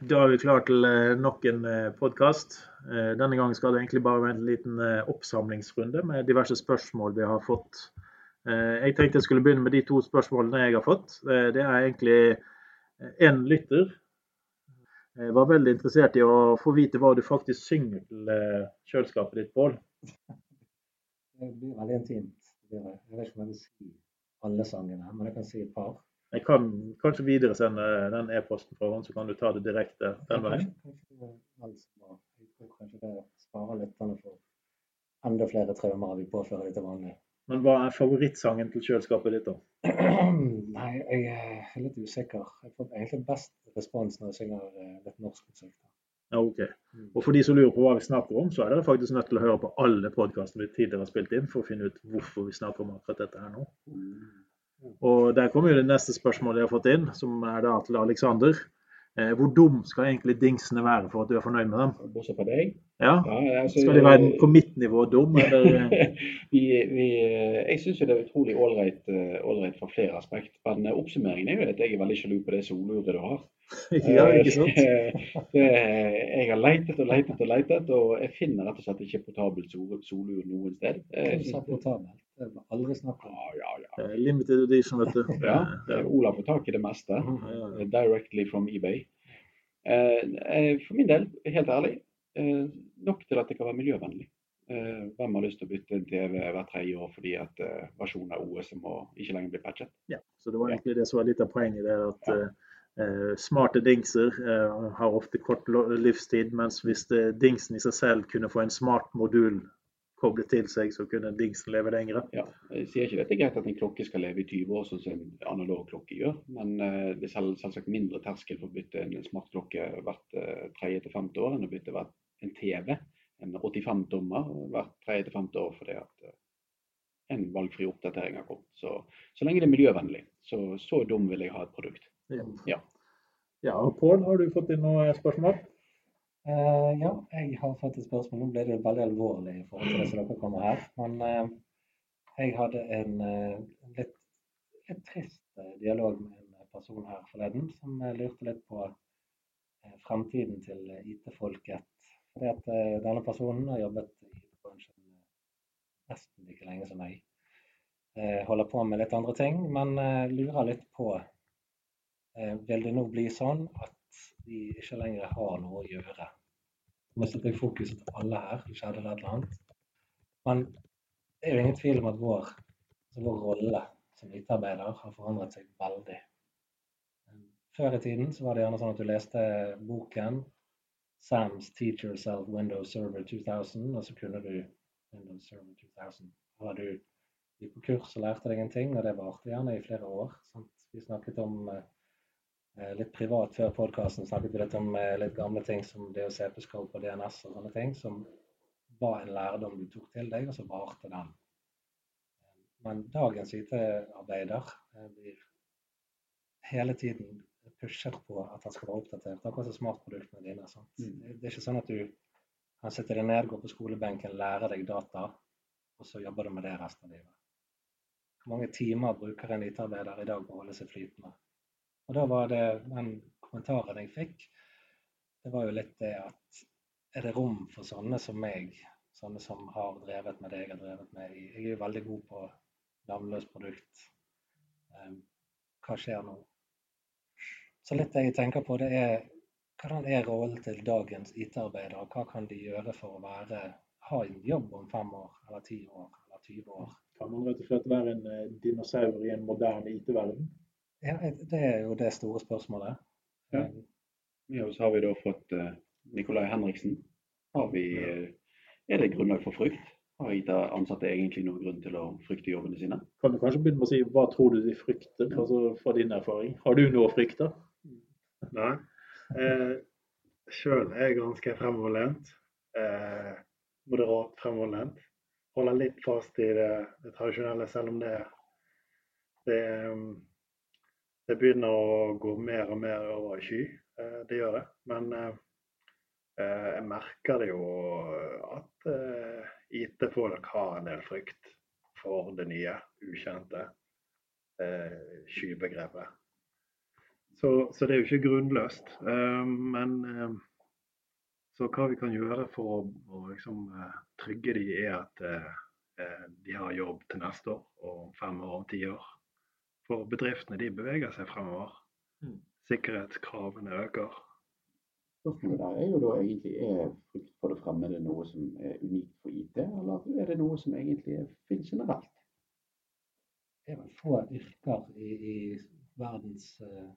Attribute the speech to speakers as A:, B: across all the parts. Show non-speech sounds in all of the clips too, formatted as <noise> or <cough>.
A: Da er vi klar til eh, nok en podkast. Denne gangen skal det egentlig bare være en liten oppsamlingsrunde med diverse spørsmål vi har fått. Jeg tenkte jeg skulle begynne med de to spørsmålene jeg har fått. Det er egentlig en lytter. Jeg var veldig interessert i å få vite hva du faktisk synger til kjøleskapet ditt, Pål.
B: Det blir veldig intimt. Jeg vet ikke om jeg vil si alle sangene, men jeg kan si et par.
A: Jeg kan kanskje videresende den e-posten fra henne, så kan du ta det direkte den veien.
B: Kanskje det sparer lytterne for enda flere traumer vi påfører dem til vanlig.
A: Men hva er favorittsangen til kjøleskapet ditt, da? <clears throat>
B: Nei, jeg er litt usikker. Jeg får egentlig best respons når jeg synger eh, litt norsk musikk.
A: Ja, ok. Mm. Og for de som lurer på hva vi snakker om, så er dere faktisk nødt til å høre på alle podkastene vi tidligere har spilt inn, for å finne ut hvorfor vi snakker om akkurat dette her nå. Og Der kommer jo det neste spørsmålet jeg har fått inn, som er da til Aleksander. Eh, hvor dum skal egentlig dingsene være for at du er fornøyd med dem?
C: Bortsett fra deg?
A: Ja, ja altså, Skal de være på mitt nivå dum, <laughs> eller?
C: vi, vi, jeg syns det er utrolig ålreit uh, fra flere aspekt. Men oppsummeringen er jo at jeg er veldig sjalu på det soluret du har. <laughs>
A: ja, ikke sant? <laughs>
C: det, jeg har leitet og leitet og leitet, og jeg finner rett og slett ikke portabelt solur noen sted.
B: Du sa portabelt. Det var aldri snakk om.
C: Ah, ja, ja.
A: Limited edition, vet
C: du. ja, Ola får tak i det meste. Directly from eBay. Eh, for min del, helt ærlig, eh, nok til at det kan være miljøvennlig. Eh, hvem har lyst til å bytte en TV hvert tredje år fordi at versjonen av OS må ikke lenger bli patchet?
A: Ja, så Det var egentlig det som var litt av poenget. der, at ja. Smarte dingser har ofte kort livstid, mens hvis dingsen i seg selv kunne få en smart modul koblet til seg, så kunne dingsen leve lenger.
C: Ja, jeg sier ikke at det er greit at en klokke skal leve i 20 år, sånn som en analog klokke gjør. Men uh, det er selv, selvsagt mindre terskel for å bytte en smartklokke hvert tredje til femte år enn å bytte en TV, en 85-dommer, hvert tredje til femte år. fordi at en valgfri oppdatering har kommet. Så, så lenge det er miljøvennlig, så, så dum vil jeg ha et produkt.
A: Ja. ja. Pål, har du fått inn noen spørsmål?
B: Uh, ja, jeg har fått et spørsmål. Nå ble det veldig alvorlig i forhold til det som dere kommer her. Men uh, jeg hadde en uh, litt, litt, trist dialog med en person her forleden som lurte litt på fremtiden til IT-folket. Fordi at denne personen har jobbet i IT-bransjen nesten like lenge som meg. holder på med litt andre ting, men lurer litt på Vil det nå bli sånn at de ikke lenger har noe å gjøre. Nå setter jeg fokuset på alle her. Det skjedde eller annet. Men det er jo ingen tvil om at vår, altså vår rolle som IT-arbeider har forandret seg veldig. Før i tiden så var det gjerne sånn at du leste boken Sam's Teach Yourself Windows Server 2000, og så kunne du Windows Server 2000. Eller du gikk på kurs og lærte deg en ting, og det varte gjerne i flere år. Sant? Vi snakket om eh, Eh, litt privat før podkasten snakket vi litt om eh, litt gamle ting som det å se på scope og DNS og sånne ting, som var en lærdom du tok til deg, og så varte den. Men dagens IT-arbeider eh, blir hele tiden pushet på at han skal være oppdatert. Akkurat som smartproduktene dine. Mm. Det er ikke sånn at du kan sitte deg ned, gå på skolebenken, lære deg data, og så jobber du med det resten av livet. Hvor mange timer bruker en IT-arbeider i dag på å holde seg flytende? Og da var det den kommentaren jeg fikk, det var jo litt det at er det rom for sånne som meg, sånne som har drevet med det jeg har drevet med i Jeg er jo veldig god på navnløst produkt. Um, hva skjer nå? Så litt det jeg tenker på, det er hvordan er rollen til dagens IT-arbeidere? Hva kan de gjøre for å være, ha en jobb om fem år, eller ti år, eller 20 år?
A: Kan man rett og slett være en eh, dinosaur i en moderne IT-verden?
B: Ja, det er jo det store spørsmålet.
C: Ja. Med oss har vi da fått uh, Nikolai Henriksen. Har vi, uh, er det grunnlag for frykt? Har Ida ansatte egentlig noen grunn til å frykte jobbene sine?
A: Kan du kanskje begynne med å si hva tror du de frykter, altså fra din erfaring? Har du noe å frykte?
D: Nei. Eh, Sjøl er jeg ganske fremoverlent. Eh, moderat fremoverlent. Holder litt fast i det, det tradisjonelle, selv om det, det um, det begynner å gå mer og mer over i sky. Eh, det gjør det. Men eh, eh, jeg merker det jo at IT-folk har en del frykt for det nye, ukjente skybegrepet. Så, så, det er jo ikke grunnløst. Men så hva vi kan gjøre for å, å liksom, trygge de er at de har jobb til neste år og fem år og ti år. For bedriftene de beveger seg fremover. Mm. Sikkerhetskravene øker.
C: Spørsmålet der er jo da egentlig er frykt for det fremmede noe som er unikt for IT, eller er det noe som egentlig finnes generelt?
B: Det er vel få yrker i, i verdens uh,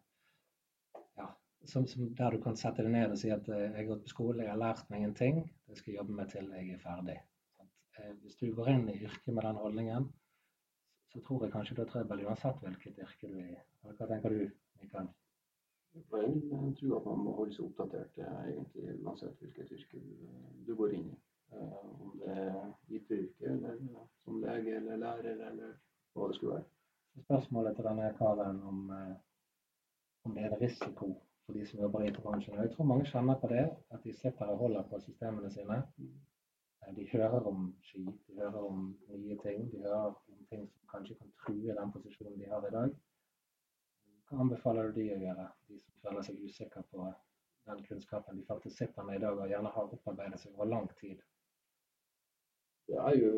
B: ja, som, som, der du kan sette deg ned og si at uh, jeg har gått på skole, jeg har lært meg en ting, det skal jeg jobbe med til jeg er ferdig. Uh, hvis du går inn i yrket med den holdningen, så tror jeg kanskje du har trøbbel uansett hvilket yrke du er i. Hva tenker du, Mikael?
C: Jeg tror at man må holde seg oppdatert egentlig uansett hvilket yrke du går inn i. Eh, om det er IT-yrke, eller som lege eller lærer, eller hva det skulle være.
B: Spørsmålet til denne karen om, eh, om det er en risiko for de som jobber i IT-bransjen. Jeg tror mange kjenner på det, at de sitter og holder på systemene sine. Eh, de hører om ski, de hører om nye ting. De hører om ting som kanskje kan true den posisjonen de har i dag. Hva anbefaler du de å gjøre, de som føler seg usikre på den kunnskapen de faktisk sitter med i dag og gjerne har opparbeidet seg over lang tid?
C: Det er jo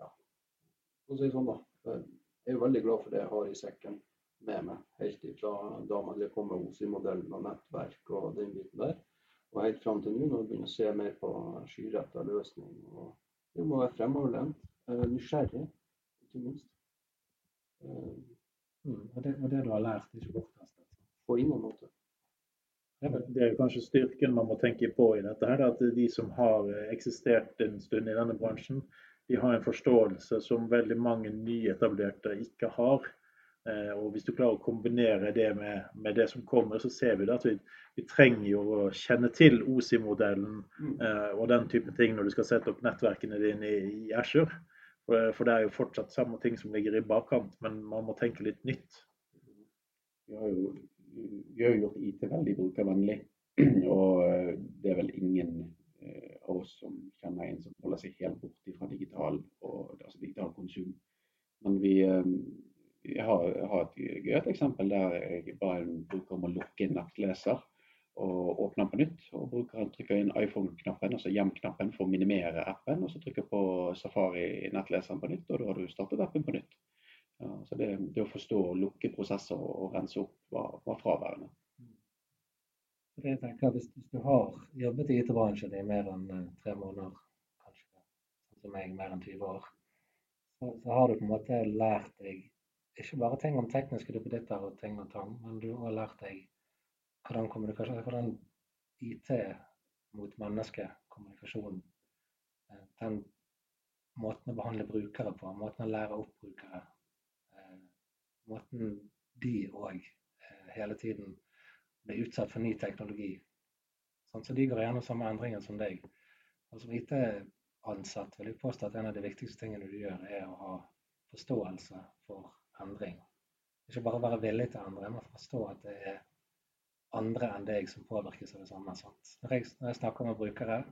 C: ja, for å si det sånn da, Jeg er veldig glad for det jeg har i sekken med meg, helt ifra da man kom med OSI-modellen og nettverk og den biten der, og helt fram til nå når vi begynner å se mer på skyretta løsning. og Det må være fremoverlent, eh, nysgjerrig, ikke minst.
B: Eh, Mm. Og, det, og, det, du har lært, er ikke bortkastet?
C: På ingen måte.
A: Det er kanskje styrken man må tenke på i dette. her, At de som har eksistert en stund i denne bransjen, de har en forståelse som veldig mange nyetablerte ikke har. Eh, og Hvis du klarer å kombinere det med, med det som kommer, så ser vi at vi, vi trenger jo å kjenne til OSI-modellen mm. eh, og den type ting når du skal sette opp nettverkene dine i, i Azure. For det er jo fortsatt samme ting som ligger i bakkant, men man må tenke litt nytt.
C: Vi har jo, vi har gjort IT veldig brukervennlig. <clears throat> Og eh, det er vel ingen eh, av oss som kjenner en som holder seg helt borte fra digital, og, altså digital konsum. Men vi, eh, vi har, har, et gøyalt eksempel der jeg ba en bruker om å lukke en nettleser og åpne den på nytt. og Brukeren trykker inn iPhone-knappen, altså hjem-knappen for å minimere appen. og Så trykker på Safari-nettleseren på nytt, og da har du startet appen på nytt. Ja, så det, det, å forstå og lukke prosesser og rense opp var, var fraværende.
B: Det jeg tenker, hvis, hvis, du har jobbet i IT-bransjen i mer enn uh, tre måneder, kanskje sånn som jeg, mer enn 20 år, så, så, har du på en måte lært deg ikke bare ting om tekniske duppeditter og ting og tang, men du har lært deg hvordan hvordan IT mot menneskekommunikasjon, eh, den måten å behandle brukere på, måten å lære opp brukere, eh, måten de òg eh, hele tiden blir utsatt for ny teknologi. Sånn, så de går gjennom samme endringer som deg. Og som IT-ansatt vil jeg påstå at en av de viktigste tingene du gjør, er å ha forståelse for endring. Ikke bare være villig til å endre, men forstå at det er andre enn deg som påvirkes av det samme. Sant? Når, jeg, når jeg snakker med brukere,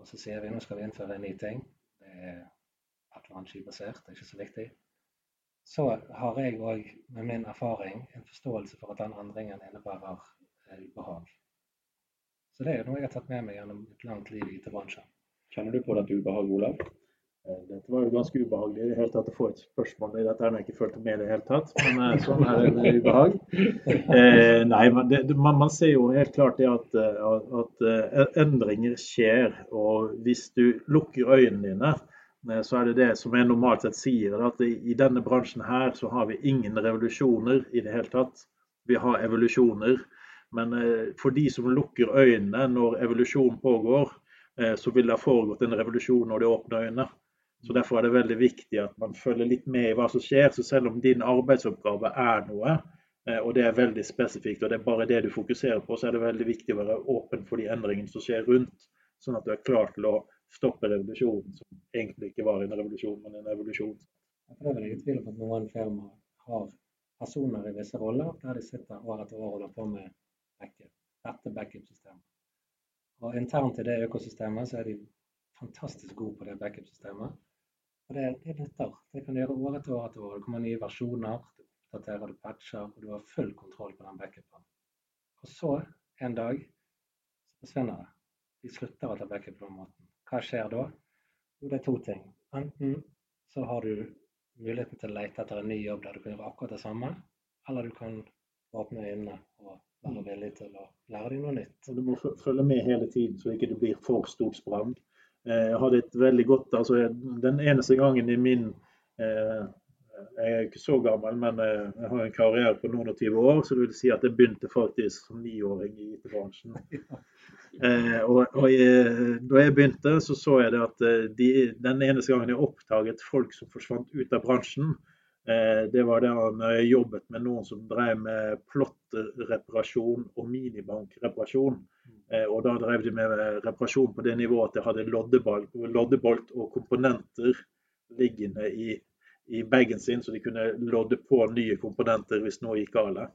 B: og så sier vi nå skal vi innføre en ny ting, det er skybasert, det er ikke så viktig, så har jeg òg med min erfaring en forståelse for at den endringen innebærer eh, ubehag. Så det er noe jeg har tatt med meg gjennom et langt liv i IT-bransjen.
C: Kjenner du på dette ubehaget, Olav?
A: Eh, dette var jo ganske ubehagelig i det hele tatt å få et spørsmål i dette. har jeg ikke følt med det hele tatt, men eh, sånn er det ubehag. Eh, nei, men det, man, man, ser jo helt klart det at, at, at, endringer skjer. Og hvis du lukker øynene dine, så er det det som jeg normalt sett sier, at i denne bransjen her så har vi ingen revolusjoner i det hele tatt. Vi har evolusjoner. Men for de som lukker øynene når evolusjon pågår, så vil det ha foregått en revolusjon når de åpner øynene. Så Derfor er det veldig viktig at man følger litt med i hva som skjer. Så selv om din arbeidsoppgave er noe, eh, og det er veldig spesifikt, og det er bare det du fokuserer på, så er det veldig viktig å være åpen for de endringene som skjer rundt. Sånn at du er klar til å stoppe revolusjonen, som egentlig ikke var en revolusjon, men en evolusjon.
B: Jeg prøver ikke tvil om at noen firmaer har personer i visse roller der de sitter år etter år og holder på med backup, dette backup-systemet. Og Internt i det økosystemet så er de fantastisk gode på det backup-systemet. Og det, det nytter. Det kan du gjøre år etter år etter år. Det kommer nye versjoner. du oppdaterer, du patcher, og du har full kontroll på den backupen. Og så, en dag, så forsvinner det. De slutter å ta backup på den måten. Hva skjer da? Jo, det er to ting. Enten så har du muligheten til å lete etter en ny jobb der du kan gjøre akkurat det samme, eller du kan åpne øynene og være villig til å lære deg noe nytt.
A: Og du må følge med hele tiden, så ikke det blir for stort sprang. Eh, Jeg hadde et veldig godt altså Den eneste gangen i min eh, Jeg er ikke så gammel, men eh, jeg har en karriere på noen og 20 år, så det vil si at jeg begynte faktisk som niåring i IT-bransjen. <laughs> Eh, og, og jeg, da jeg begynte, så så jeg det at eh, de, den eneste gangen jeg oppdaget folk som forsvant ut av bransjen, eh, det var da han jeg jobbet med noen som drev med plottereparasjon og minibankreparasjon. Eh, og da drev de med reparasjon på det nivået at de hadde loddebolt, loddebolt og komponenter liggende i, i bagen sin, så de kunne lodde på nye komponenter hvis noe gikk galt.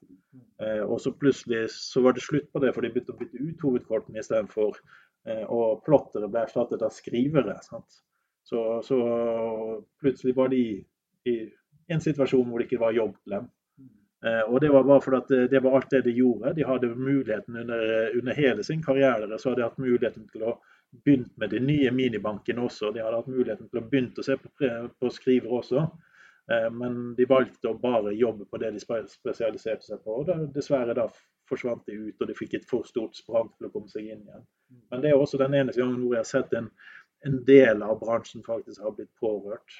A: Eh, og så plutselig så var det slutt på det, for de begynte å bytte ut hovedkortene istedenfor. Eh, og plottere ble erstattet av skrivere. Sant? Så, så plutselig var de i en situasjon hvor det ikke var jobb til dem. Eh, og det var bare fordi at det, det var alt det de gjorde. De hadde muligheten under, under hele sin karriere så hadde de hatt muligheten til å begynne med de nye minibankene også. De hadde hatt muligheten til å begynne å se på, på skrivere også. Eh, men de valgte å bare jobbe på det de spesialiserte seg på. Og dessverre da forsvant de ut, og de fikk et for stort sprang til å komme seg inn igjen. Men det er også den eneste gangen hvor jeg har sett en, en del av bransjen faktisk har blitt pårørt.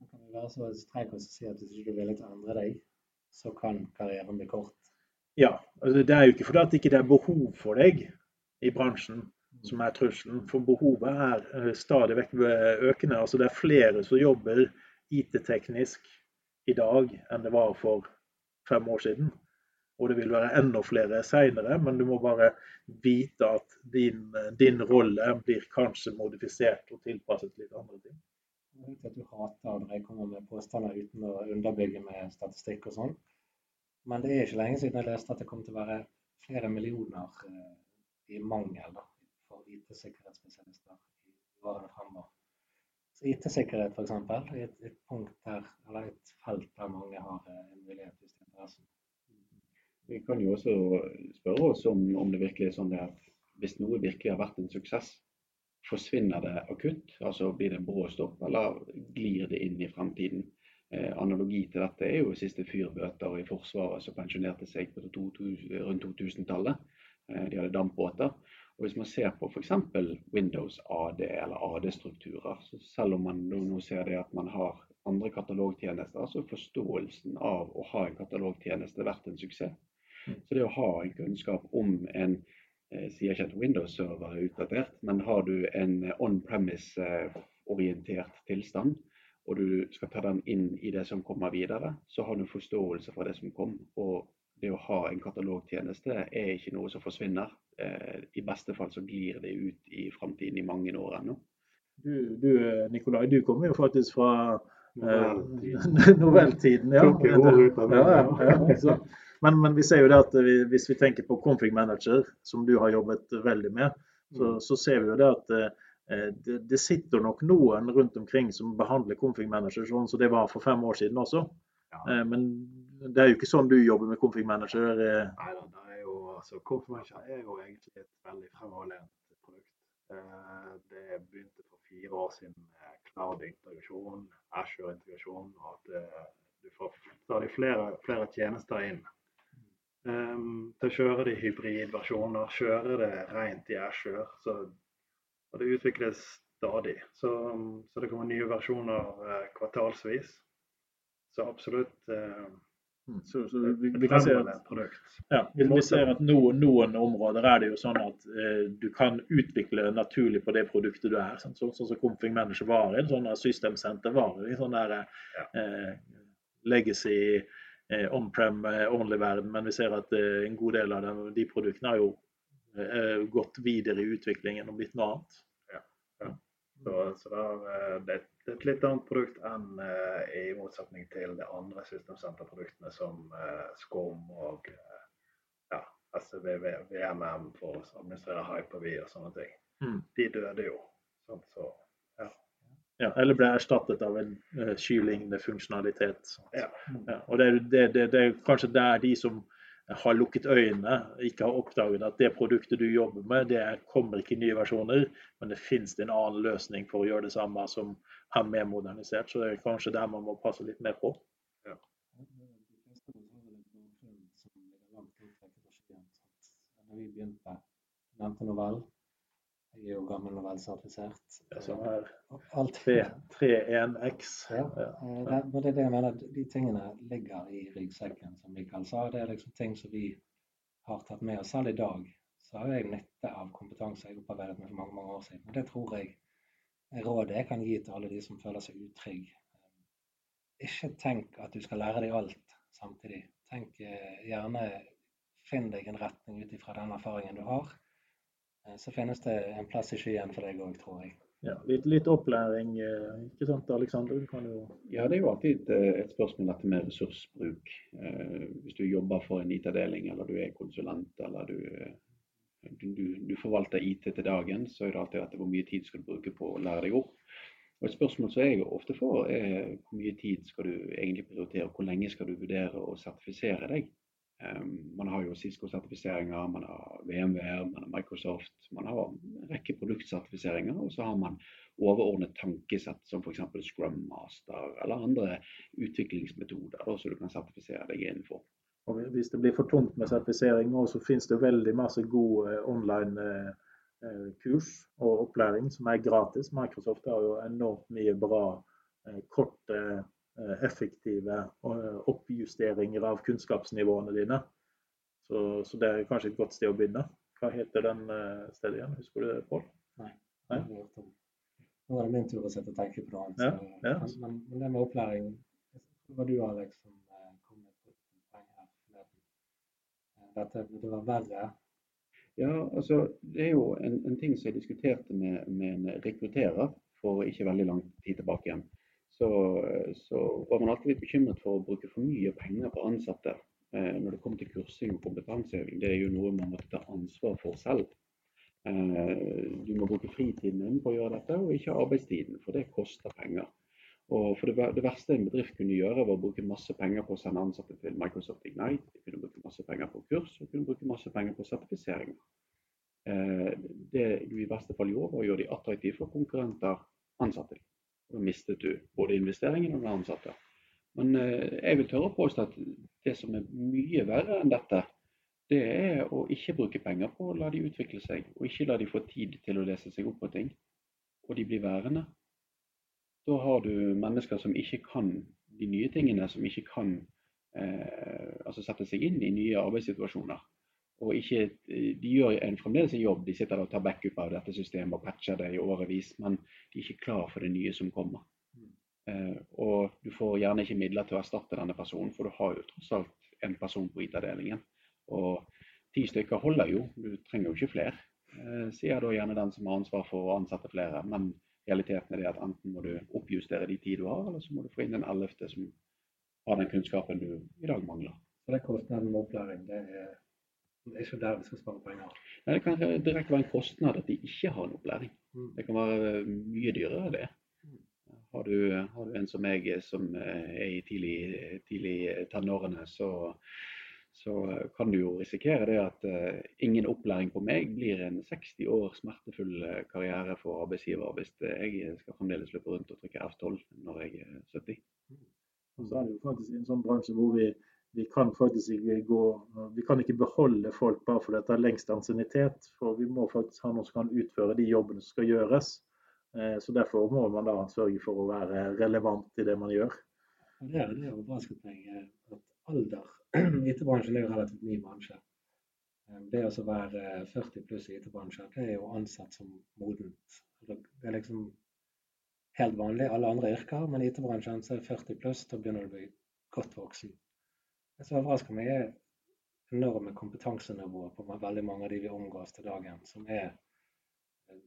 B: Man kan jo være så strek og si at hvis du ikke er villig til å endre deg, så kan karrieren bli kort.
A: Ja, altså det er jo ikke fordi at ikke er behov for deg i bransjen som er trusselen. For behovet er eh, stadig vekk økende. Altså det er flere som jobber IT-teknisk i dag enn det var for fem år siden. Og det vil være enda flere seinere, men du må bare vite at din, din rolle blir kanskje modifisert og tilpasset litt andre ting.
B: Vet at du hater når jeg kommer med påstander uten å underbygge med statistikk og sånn. Men det er ikke lenge siden jeg leste at det kom til å være flere millioner eh, i mangel da, for IT-sikkerhetsspesialister i årene fremover. Så IT-sikkerhet f.eks. er et, et punkt der, eller et felt der mange har eh, en mulighet hvis er interessen.
C: Vi kan jo også spørre oss om, om det virkelig er sånn at hvis noe virkelig har vært en suksess, forsvinner det akutt? Altså blir det brå stopp, eller glir det inn i fremtiden? Eh, analogi til dette er jo siste fyrbøter i Forsvaret som pensjonerte seg på to, to, rundt 2000-tallet. Eh, de hadde dampbåter. Og Hvis man ser på f.eks. Windows AD eller AD-strukturer, så selv om man nå, ser det at man har andre katalogtjenester, så er forståelsen av å ha en katalogtjeneste vært en suksess. Så det å ha en kunnskap om en sier ikke at Windows-server er utdatert, men har du en on-premise-orientert tilstand, og du skal ta den inn i det som kommer videre, så har du forståelse for det som kom. Og det å ha en katalogtjeneste er ikke noe som forsvinner. Eh, I beste fall så glir det ut i framtiden i mange år ennå.
A: Du, du Nikolai, du kommer jo faktisk fra eh,
D: Novelltid.
A: novelltiden. <laughs> Ja. Ja, ja, ja. Men, men vi ser jo det at vi, hvis vi tenker på config manager, som du har jobbet veldig med, så, så ser vi jo det at eh, det, det sitter nok noen rundt omkring som behandler config manager sånn som det var for fem år siden også.
D: Ja.
A: Eh, men det er jo ikke sånn du jobber med config manager. eh.
D: Nei da, det er jo altså Confirmation er jo egentlig et veldig fremoverlent produkt. Eh, Det begynte for fire år siden med cloud-integrasjon, Ashore-integrasjon, og at eh, du får stadig flere, flere tjenester inn. Um, til å kjøre det i hybridversjoner, kjøre det rent i Ashore. Så, og det utvikles stadig. Så, så det kommer nye versjoner uh, kvartalsvis. Så absolutt uh,
A: Så, så vi, vi kan se at
D: produkt.
A: Ja, vi, vi ser at noen, noen områder er det jo sånn at eh, du kan utvikle naturlig på det produktet du er. Sånn så, sånn som Config Manager var i en sånn systemsenter var i sånn der eh, legacy on-prem eh, only-verden. Men vi ser at eh, en god del av dem, de produktene har jo eh, gått videre i utviklingen og blitt noe annet.
D: Så, så det, er, eh, det, er- et litt annet produkt enn eh, i motsetning til de andre systemsenterproduktene som eh, SCOM og eh, ja, SVV, VMM for å administrere Hyper-V og sånne ting.
A: Mm.
D: De døde jo. Sånn, Så,
A: Ja, eller ble erstattet av en uh, skylignende funksjonalitet.
D: Ja.
A: Ja, og det, er- det, det, det er kanskje der de som har lukket øynene, ikke har oppdaget at det produktet du jobber med, det er- kommer ikke i nye versjoner, men det finnes en annen løsning for å gjøre det samme som er mer modernisert. Så det er kanskje der man må passe litt mer på.
B: Ja. Når vi begynte, nevnte novell. Jeg er jo gammel novellsertifisert.
A: Det som er
B: Og Alt
A: 3.1x.
B: Ja,
A: Ja.
B: eh, det, det er det jeg mener. De tingene ligger i ryggsekken, som Mikael sa. Det er liksom ting som vi har tatt med oss. Selv i dag så har jeg nytte av kompetanse jeg opparbeidet meg for mange, mange år siden. Og det tror jeg er rådet jeg kan gi til alle de som føler seg utrygge. Ikke tenk at du skal lære deg alt samtidig. Tenk eh, gjerne Finn deg en retning ut ifra den erfaringen du har. Eh, Så finnes det en plass i skyen for deg òg, tror jeg.
A: Ja, litt, litt opplæring, eh, ikke sant Alexander? Jo
C: Ja, det er jo alltid et, eh, spørsmål dette med ressursbruk. Eh, hvis du jobber for en IT-avdeling, eller du er konsulent, eller du, du, du, du forvalter IT til dagen, så er det alltid dette hvor mye tid skal du bruke på å lære deg opp. Og Et spørsmål som jeg ofte får, er hvor mye tid skal du egentlig prioritere, og hvor lenge skal du vurdere å sertifisere deg? Eh, man har jo Cisco-sertifiseringer, man har VMWR, man har Microsoft, man har en rekke produktsertifiseringer, og så har man overordnet tankesett som f.eks. Scrum Master eller andre utviklingsmetoder da, som du kan sertifisere deg innenfor.
A: Og hvis det blir for tungt med sertifisering nå, så finnes det veldig masse gode eh, online eh, eh, kurs og opplæring som er gratis. Microsoft har jo enormt mye bra korte, effektive eh, oppjusteringer av kunnskapsnivåene dine. Så, så det er kanskje et godt sted å begynne. Hva heter den eh, stedet igjen? Husker du det, Pål? Nei.
B: Det jeg. Nå var det min tur å sitte og tenke på noe annet.
A: Ja, ja.
B: Men, men, men det med opplæring Det var du, Alex, som eh, kom med et poeng her forleden. Eh, Dette burde være verre.
C: Ja, altså Det er jo en, en ting som jeg diskuterte med, med en rekrutterer for ikke veldig lang tid tilbake igjen. Så, så var man alltid litt bekymret for å bruke for mye penger på ansatte eh, når det kom til kursing og kompetanseheving. Det er jo noe man måtte ta ansvar for selv. Eh, du må bruke fritiden din på å gjøre dette, og ikke arbeidstiden, for det koster penger. Og for det, verste en bedrift kunne gjøre, var å bruke masse penger på å sende ansatte til Microsoft Ignite. De kunne bruke masse penger på kurs og kunne bruke masse penger på sertifiseringer. Eh, det du i verste fall gjorde, var å gjøre de attraktive for konkurrenter ansatte. Da mistet du både investeringen og den ansatte. Men eh, jeg vil tørre å påstå at det som er mye verre enn dette, det er å ikke bruke penger på å la de utvikle seg, og ikke la de få tid til å lese seg opp på ting. Og de blir værende. Da har du mennesker som ikke kan de nye tingene, som ikke kan eh, altså sette seg inn i nye arbeidssituasjoner. Og ikke, De gjør en, fremdeles en jobb, de sitter og tar backup av dette systemet og patcher det i årevis, men de er ikke klar for det nye som kommer. Uh, og du får gjerne ikke midler til å erstatte denne personen, for du har jo tross alt en person på IT-avdelingen. Og ti stykker holder jo, du trenger jo ikke flere. Uh, sier da gjerne den som har ansvar for å ansette flere. Men realiteten er det at enten må du oppjustere de ti du har, eller så må du få inn en ellevte som har den kunnskapen du i dag mangler.
B: Så det er kostnaden med opplæring. Det er, det er ikke der vi skal spare penger.
C: Nei, det kan direkte være en kostnad at de ikke har en opplæring.
B: Mm.
C: Det kan være mye dyrere det. Har du, har du en som meg som eh, er i tidlig, tidlig tenårene, så, så kan du jo risikere det at uh, ingen opplæring på meg blir en 60 år smertefull eh, karriere for arbeidsgiver hvis eh, jeg skal fremdeles løpe rundt og trykke F12 når jeg er 70.
A: Og så er det jo faktisk en sånn bransje hvor vi, vi kan faktisk ikke gå Vi kan ikke beholde folk bare fordi det er lengst ansiennitet. For vi må faktisk ha noen som kan utføre de jobbene som skal gjøres. Eh, Så derfor må man da sørge for å være relevant i det man gjør.
B: Det er det overrasket meg at alder <clears throat> IT-bransjen er jo relativt ny bransje. Eh, Det å være 40 pluss i IT-bransjen, det er jo ansett som modent. Det er liksom helt vanlig i alle andre yrker, men i IT-bransjen er 40 pluss, da begynner du å bli godt voksen. Det som overrasker meg, er enorme kompetansenivået på veldig mange av de vi omgås til dagen, som er eh,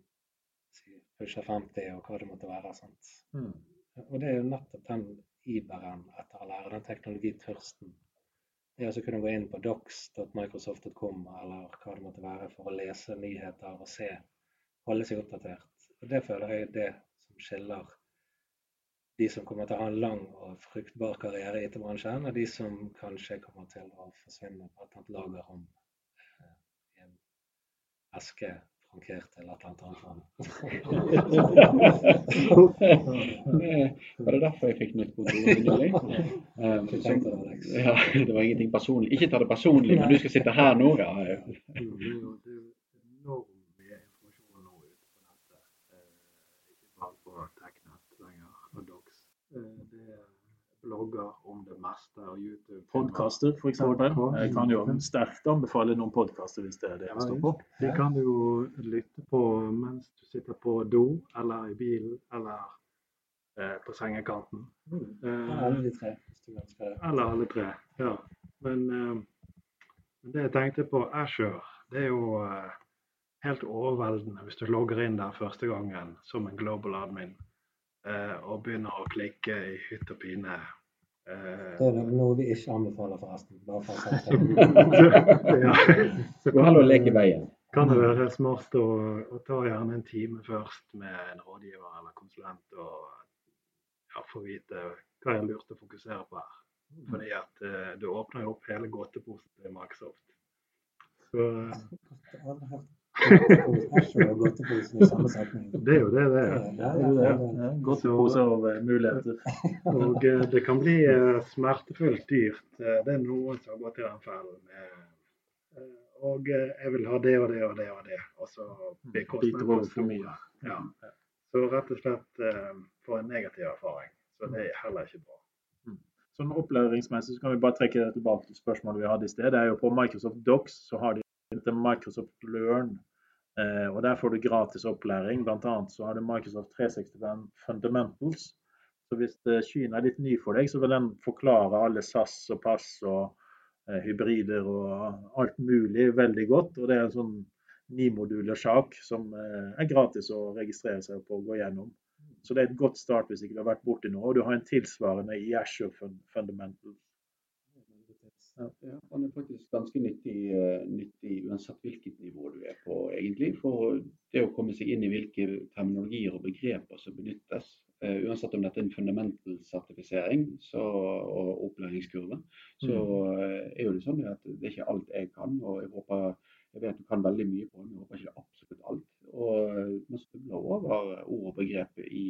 B: si, pusher 50 og hva det måtte være.
A: Mm.
B: Og det er jo nettopp den iberen etter å lære, den teknologitørsten. Det å altså kunne gå inn på docs.microsoft.com eller hva det måtte være for å lese nyheter og se, holde seg oppdatert. Og Det føler jeg er det som skiller de som kommer til å ha en lang og fruktbar karriere i IT-bransjen, og de som kanskje kommer til å forsvinne på et eller annet lager om eh, i en eske frankert til et eller annet annet <laughs>
C: Var det derfor jeg fikk nytt kontor nylig? Um, <laughs> ja, det var ingenting personlig. Ikke ta det personlig, men du skal sitte her nå, ja.
A: Det er jo det er jo enormt mye informasjon nå ute på nettet. Eh, ikke bare på TechNet lenger og Docs. Eh, det er blogger om det meste og YouTube. Podkaster, f.eks. Jeg kan jo sterkt anbefale noen podkaster hvis det er det
D: Ja,
A: jeg står på.
D: De kan du jo lytte på mens du sitter på do, eller i bilen, eller eh, på sengekanten.
B: Mm.
D: Eh,
B: Alle de tre, det.
D: Eller alle tre. Ja. Men eh, det jeg tenkte på Azure, det er jo eh, helt overveldende hvis du logger inn der første gangen som en global admin eh, og begynner å klikke i hytt og pine. Eh,
B: Det er noe vi ikke anbefaler, forresten. Bare for å si <laughs> det.
D: ja.
C: Så gå heller og lek i veien.
D: kan det være smart å, å ta gjerne en time først med en rådgiver eller konsulent og ja, få vite hva er lurt å fokusere på her. Fordi at uh, du åpner jo opp hele gåteposen til Microsoft. Så eh, det er jo det det er.
B: Ja,
A: er. Ja, Godt
D: Så-
A: pose av eh, muligheter.
D: Og eh, det kan bli eh, smertefullt dyrt. Eh, Det er noen som har gått i den fellen. eh, eh, Og eh, jeg vil ha det og det og det og det. Og så blir
A: Biter
D: for
A: mye.
D: Ja. Så rett og slett får få en negativ erfaring. Så det er heller ikke bra.
A: Sånn opplæringsmessig så kan vi bare trekke det tilbake til spørsmålet vi hadde i sted. Det er jo På Microsoft Docs så har de til Microsoft Learn. Eh, og Der får du gratis opplæring. Blant annet så har du Microsoft 365 Fundamentals. Så hvis Kina er litt ny for deg, så vil den forklare alle SAS og pass og eh, hybrider og alt mulig veldig godt. Og det er en sånn nimoduler sak som eh, er gratis å registrere seg på og gå gjennom. Så det er et godt start hvis ikke du har vært borti noe. Og du har en tilsvarende i Azure Fundamentals.
C: Ja, han er faktisk ganske nyttig, eh, nyttig uansett hvilket nivå du er på, egentlig. For det å komme seg inn i hvilke terminologier og begreper som benyttes, eh, uansett om dette er en fundamental sertifisering så, og opplæringskurve, så eh, er jo det sånn at det er ikke alt jeg kan. Og jeg håper jeg vet du kan veldig mye på den, jeg håper ikke det er absolutt alt. Og man snubler over ord og begrep i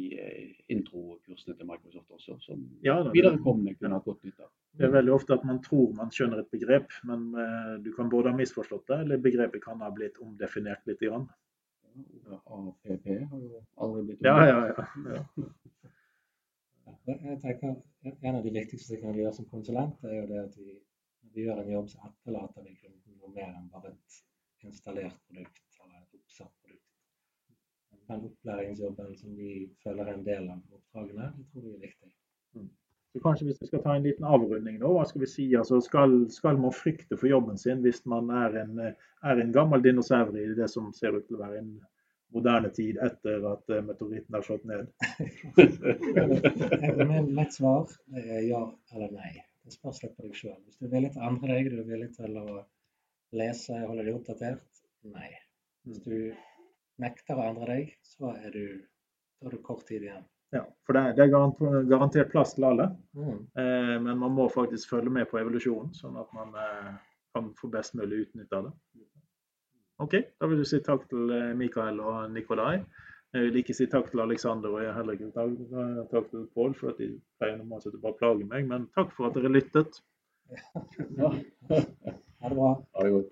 C: introkursene til Microsoft også, som
A: Ja,
C: viderekomne kunne hatt godt nytte av.
A: Det er veldig ofte at man tror man skjønner et begrep, men eh, du kan både ha misforstått det, eller begrepet kan ha blitt omdefinert litt. Grann.
C: Ja, APP har jo aldri blitt
A: omdefinert. ja, ja. ja.
B: Jeg tenker En av de viktigste tingene vi gjør som konsulent, er jo det at vi, vi gjør en jobb, så etterlater vi kunden noe mer enn bare et installert produkt eller et oppsatt produkt. Den opplæringsjobben som vi føler er en del av oppdragene, det tror vi er viktig.
A: Så kanskje hvis vi skal ta en liten avrunding nå, hva skal vi si? Altså, skal, skal man frykte for jobben sin hvis man er en, er en gammel dinosaur i det som ser ut til å være en moderne tid etter at eh, meteoritten er slått ned? <laughs>
B: Men lett svar er ja eller nei. Det spørs litt på deg sjøl. Hvis du er villig til å endre deg, du er villig til å lese, holde deg oppdatert, nei. Hvis du nekter å endre deg, så er du, da er du kort tid igjen.
A: Ja, for det, er- det er garantert plass til alle,
B: Mm.
A: eh, men man må faktisk følge med på evolusjonen, sånn at man eh, kan få best mulig utnytte av det. OK, da vil du si takk til eh, Mikael og Nikolai. Jeg vil ikke si takk til Aleksander og jeg heller ikke takk, takk til Pål, for at de pleier normalt sett å bare plage meg. Men takk for at dere lyttet.
C: Ja. <laughs>
B: Ha det bra.
C: Ha det godt.